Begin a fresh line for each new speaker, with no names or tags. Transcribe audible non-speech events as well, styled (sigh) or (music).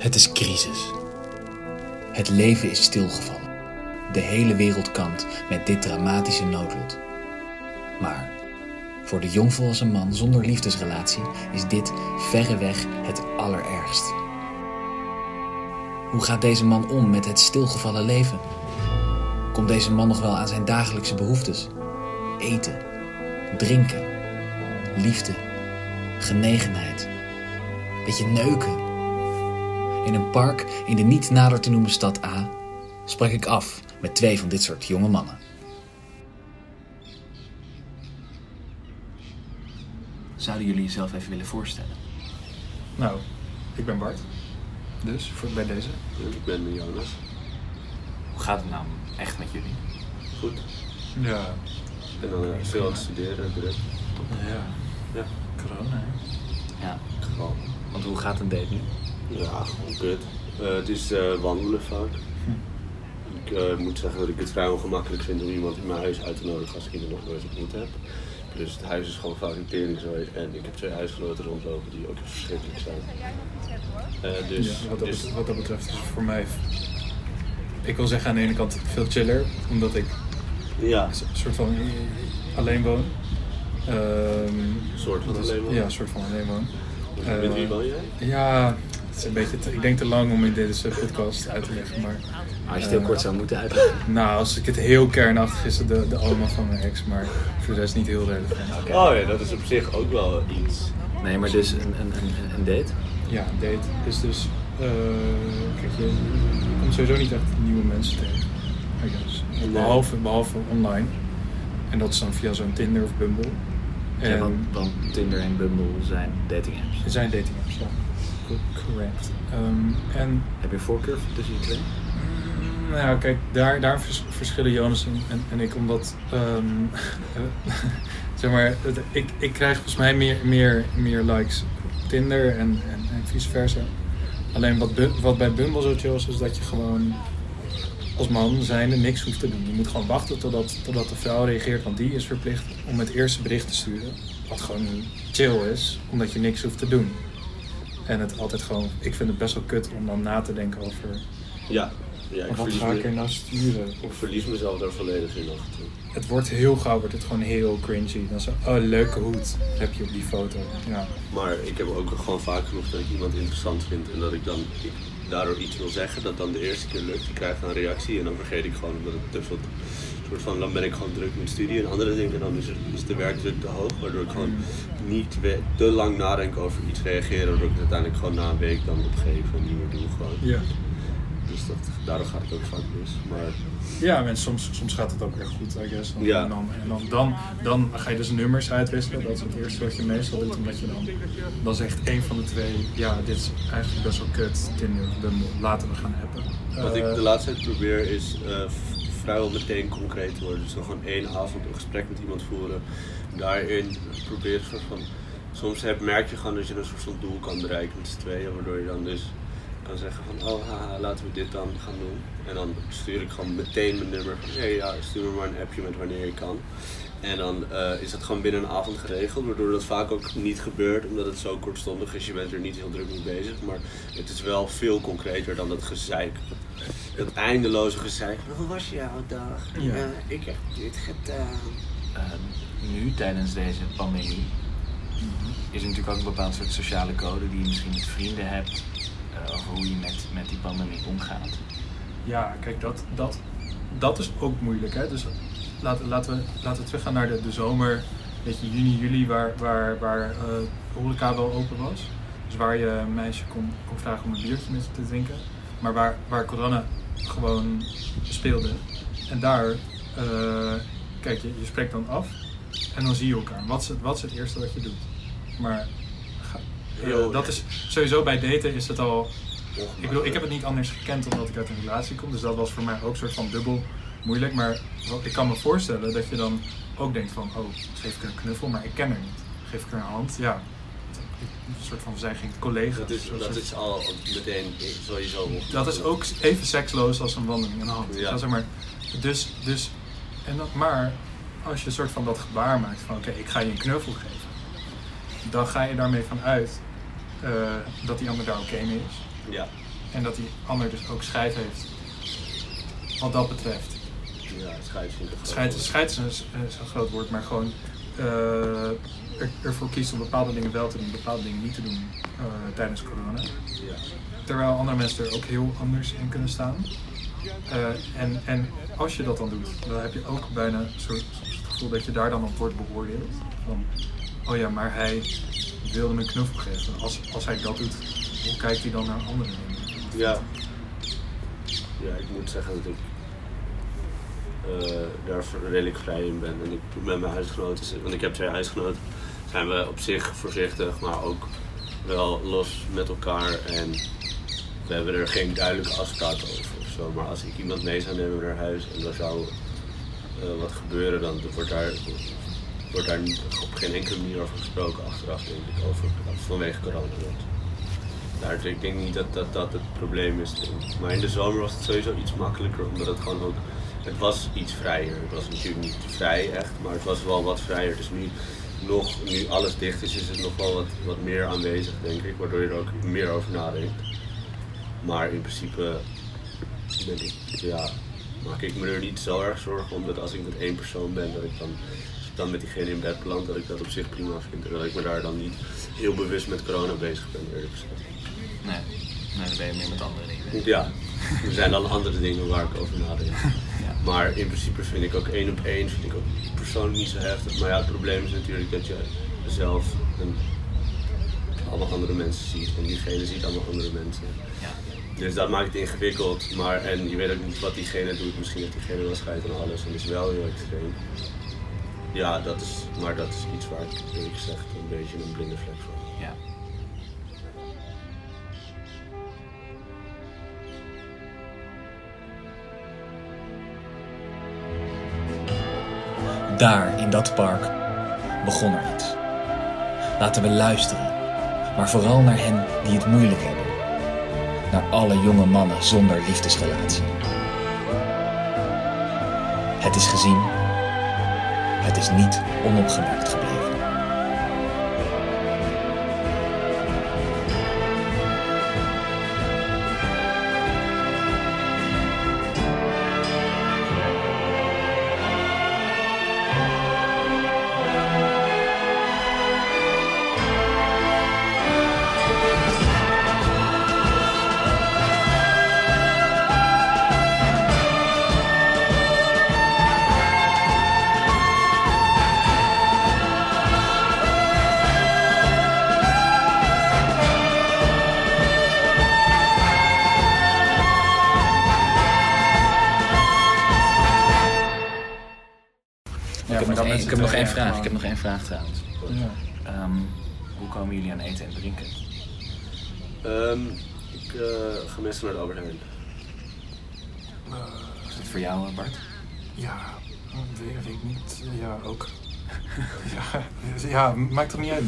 Het is crisis. Het leven is stilgevallen. De hele wereld kampt met dit dramatische noodlot. Maar voor de jongvolwassen man zonder liefdesrelatie is dit verreweg het allerergst. Hoe gaat deze man om met het stilgevallen leven? Komt deze man nog wel aan zijn dagelijkse behoeftes? Eten, drinken, liefde, genegenheid, beetje neuken. In een park in de niet nader te noemen stad A sprak ik af met twee van dit soort jonge mannen. Zouden jullie jezelf even willen voorstellen?
Nou, ik ben Bart. Dus, voor, bij deze.
Ik ben Jonas.
Hoe gaat het nou echt met jullie?
Goed.
Ja.
Ik ben dan eh, veel aan het studeren direct.
Ja.
Ja,
Corona, hè?
Ja,
gewoon.
want hoe gaat een date nu?
Ja, gewoon kut. Eh, het is eh, wandelen vaak. Ik eh, moet zeggen dat ik het vrij ongemakkelijk vind om iemand in mijn huis uit te nodigen als ik er nog nooit ontmoet heb. Dus het huis is gewoon vaak een teringzooi en ik heb twee huisgenoten rondlopen die ook verschrikkelijk zijn. Eh, dus,
ja, wat, dat
dus
betreft, wat dat betreft is het voor mij... Ik wil zeggen aan de ene kant veel chiller, omdat ik
ja,
een soort van alleen woon. Ehm,
een soort van alleen maar.
Ja, een soort van alleen woon.
Met wie woon jij?
Ja, is een beetje te- ik denk te lang om in deze podcast uit te leggen, maar...
Als je het heel
Eh,
kort zou moeten uitleggen.
Nou, als ik het heel kernachtig is, het de, de oma van mijn ex, maar voor de rest niet heel relevant.
Oh ja, dat is op zich ook wel iets.
Nee, maar dus een, een, een, een date?
Ja, een date is dus. eh, kijk, je, je komt sowieso niet echt nieuwe mensen tegen. Behalve, behalve online. En dat is dan via zo'n Tinder of Bumble. En
Ja, want, want Tinder en Bumble zijn dating apps.
er zijn dating apps, ja. Co- Correct. Ehm, en
Heb je voorkeur tussen die twee?
mm, nou kijk, daar, daar vers- verschillen Jonas en, en, en ik, omdat. ehm, eh, (laughs) zeg maar, het- ik, ik krijg volgens mij meer, meer, meer likes op Tinder en, en, en vice versa. Alleen wat, wat bij Bumble zo chill is, is dat je gewoon als man zijnde niks hoeft te doen. Je moet gewoon wachten totdat, totdat de vrouw reageert, want die is verplicht om het eerste bericht te sturen. Wat gewoon chill is, omdat je niks hoeft te doen. En het altijd gewoon, ik vind het best wel kut om dan na te denken over
Ja, ja ik
wat
verlies,
ga ik er
me,
nou sturen?
ik verlies mezelf daar volledig in af en toe.
het wordt heel gauw, wordt het gewoon heel cringy. Dan zo, oh leuke hoed heb je op die foto. Ja,
Maar ik heb ook gewoon vaak genoeg dat ik iemand interessant vind en dat ik dan ik daardoor iets wil zeggen dat dan de eerste keer lukt. Ik krijg een reactie en dan vergeet ik gewoon omdat het te veel, soort van, dan ben ik gewoon druk met studie en andere dingen. Dan is, het, is de werkdruk te hoog, waardoor ik gewoon niet we- te lang nadenk over iets reageren, waardoor ik het uiteindelijk gewoon na een week dan opgeef en niet meer doe gewoon.
ja.
Dus dat, daardoor gaat het ook vaak mis. Maar
ja en soms, soms gaat het ook echt goed, I guess. Dan,
Ja.
En, dan, en dan, dan, dan ga je dus nummers uitwisselen. Dat is het eerste wat je meestal doet. Omdat je dan, dan zegt één van de twee, ja, dit is eigenlijk best wel kut. Tinder laten we gaan hebben.
Wat ik
Eh,
de laatste tijd probeer is eh, vrijwel meteen concreet worden. Dus dan gewoon één avond een gesprek met iemand voeren. Daarin soort van. Soms heb, merk je gewoon dat je een soort van doel kan bereiken met z'n tweeën. Waardoor je dan dus kan zeggen van oh haha, laten we dit dan gaan doen. En dan stuur ik gewoon meteen mijn nummer van hé ja, stuur me maar een appje met wanneer je kan. En dan eh, is dat gewoon binnen een avond geregeld, waardoor dat vaak ook niet gebeurt, omdat het zo kortstondig is. Je bent er niet heel druk mee bezig, maar het is wel veel concreter dan dat gezeik. Dat eindeloze gezeik. van, Hoe was jouw dag?
Ja.
Eh, ik heb dit gedaan.
Ehm, nu, tijdens deze pandemie, is er natuurlijk ook een bepaald soort sociale code die je misschien met vrienden hebt. Eh, over hoe je met, met die pandemie omgaat.
Ja, kijk, dat, dat, dat is ook moeilijk. Hè? Dus laten, laten, we, laten we teruggaan naar de, de zomer, weet juni, juli, waar, waar, waar eh, horeca wel open was. Dus waar je een meisje kon, kon vragen om een biertje met te drinken. Maar waar, waar corona gewoon speelde. En daar, eh, kijk, je, je spreekt dan af en dan zie je elkaar. Wat is het, wat is het eerste wat je doet? Maar
Heel-
dat is, sowieso bij daten is het al ik bedoel, ik heb het niet anders gekend omdat ik uit een relatie kom. Dus dat was voor mij ook een soort van dubbel moeilijk. Maar ik kan me voorstellen dat je dan ook denkt van... Oh, geef ik een knuffel, maar ik ken haar niet. Geef ik haar een hand? Ja. Een soort van, we zijn geen collega's.
Dat is, dat is al meteen sowieso
dat is ook even seksloos als een wandeling in de hand.
Ja.
Zeg maar, dus, dus, en dan, maar als je een soort van dat gebaar maakt van... Oké, ik ga je een knuffel geven. Dan ga je daarmee van uit eh, dat die ander daar oké mee is.
Ja.
en dat die ander dus ook scheid heeft. Wat dat betreft.
Ja, scheid het
Scheid, is, een, is een groot woord, maar gewoon eh, er, ervoor kiest om bepaalde dingen wel te doen, bepaalde dingen niet te doen eh, tijdens corona.
Ja.
Terwijl andere mensen er ook heel anders in kunnen staan. Eh, en, en als je dat dan doet, dan heb je ook bijna een soort, het gevoel dat je daar dan op wordt beoordeeld. Van, oh ja, maar hij wilde me een knuffel geven. Als, als hij dat doet, hoe kijkt hij dan naar anderen?
Ja. Ja, ik moet zeggen dat ik eh, daar redelijk vrij in ben. En ik met mijn huisgenoten, want ik heb twee huisgenoten, zijn we op zich voorzichtig, maar ook wel los met elkaar. En we hebben er geen duidelijke afspraak over. Maar als ik iemand mee zou nemen naar huis en er zou eh, wat gebeuren, dan wordt daar, wordt daar op geen enkele manier over gesproken achteraf, denk ik, over, vanwege corona. Daar, ik denk niet dat, dat dat het probleem is. Maar in de zomer was het sowieso iets makkelijker, omdat het gewoon ook. Het was iets vrijer. Het was natuurlijk niet vrij echt, maar het was wel wat vrijer. Dus nu, nog, nu alles dicht is, is het nog wel wat, wat meer aanwezig, denk ik. Waardoor je er ook meer over nadenkt. Maar in principe ben ik, ja, maak ik me er niet zo erg zorgen omdat als ik met één persoon ben, dat ik dan, dan met diegene in bed beland, dat ik dat op zich prima vind. Dat ik me daar dan niet heel bewust met corona bezig ben, eerlijk gezegd.
Nee, nee dan ben je meer met andere dingen.
Ja, er zijn dan andere dingen waar ik over nadenk. (laughs)
Ja.
Maar in principe vind ik ook één op één vind ik ook persoonlijk niet zo heftig. Maar ja, het probleem is natuurlijk dat je zelf en allemaal andere mensen ziet. En diegene ziet allemaal andere mensen.
Ja.
Dus dat maakt het ingewikkeld. Maar, en je weet ook niet wat diegene doet. Misschien heeft diegene wel scheid aan alles en is wel heel extreem. Ja, dat is, maar dat is iets waar ik eerlijk gezegd een beetje een blinde vlek voor heb.
Ja. Daar, in dat park, begon er iets. Laten we luisteren, maar vooral naar hen die het moeilijk hebben. Naar alle jonge mannen zonder liefdesrelatie. Het is gezien, het is niet onopgemerkt gebleven. Heb, nog één, ik heb nog één vraag. Ik heb nog één vraag trouwens.
Ja.
Ehm, hoe komen jullie aan eten en drinken?
Ehm, ik eh, ga meestal naar de Albert Heijn.
Is dat voor jou, eh, Bart?
Ja, weet, weet ik niet. Ja, ook. (laughs) ja, ja, maakt toch niet uit.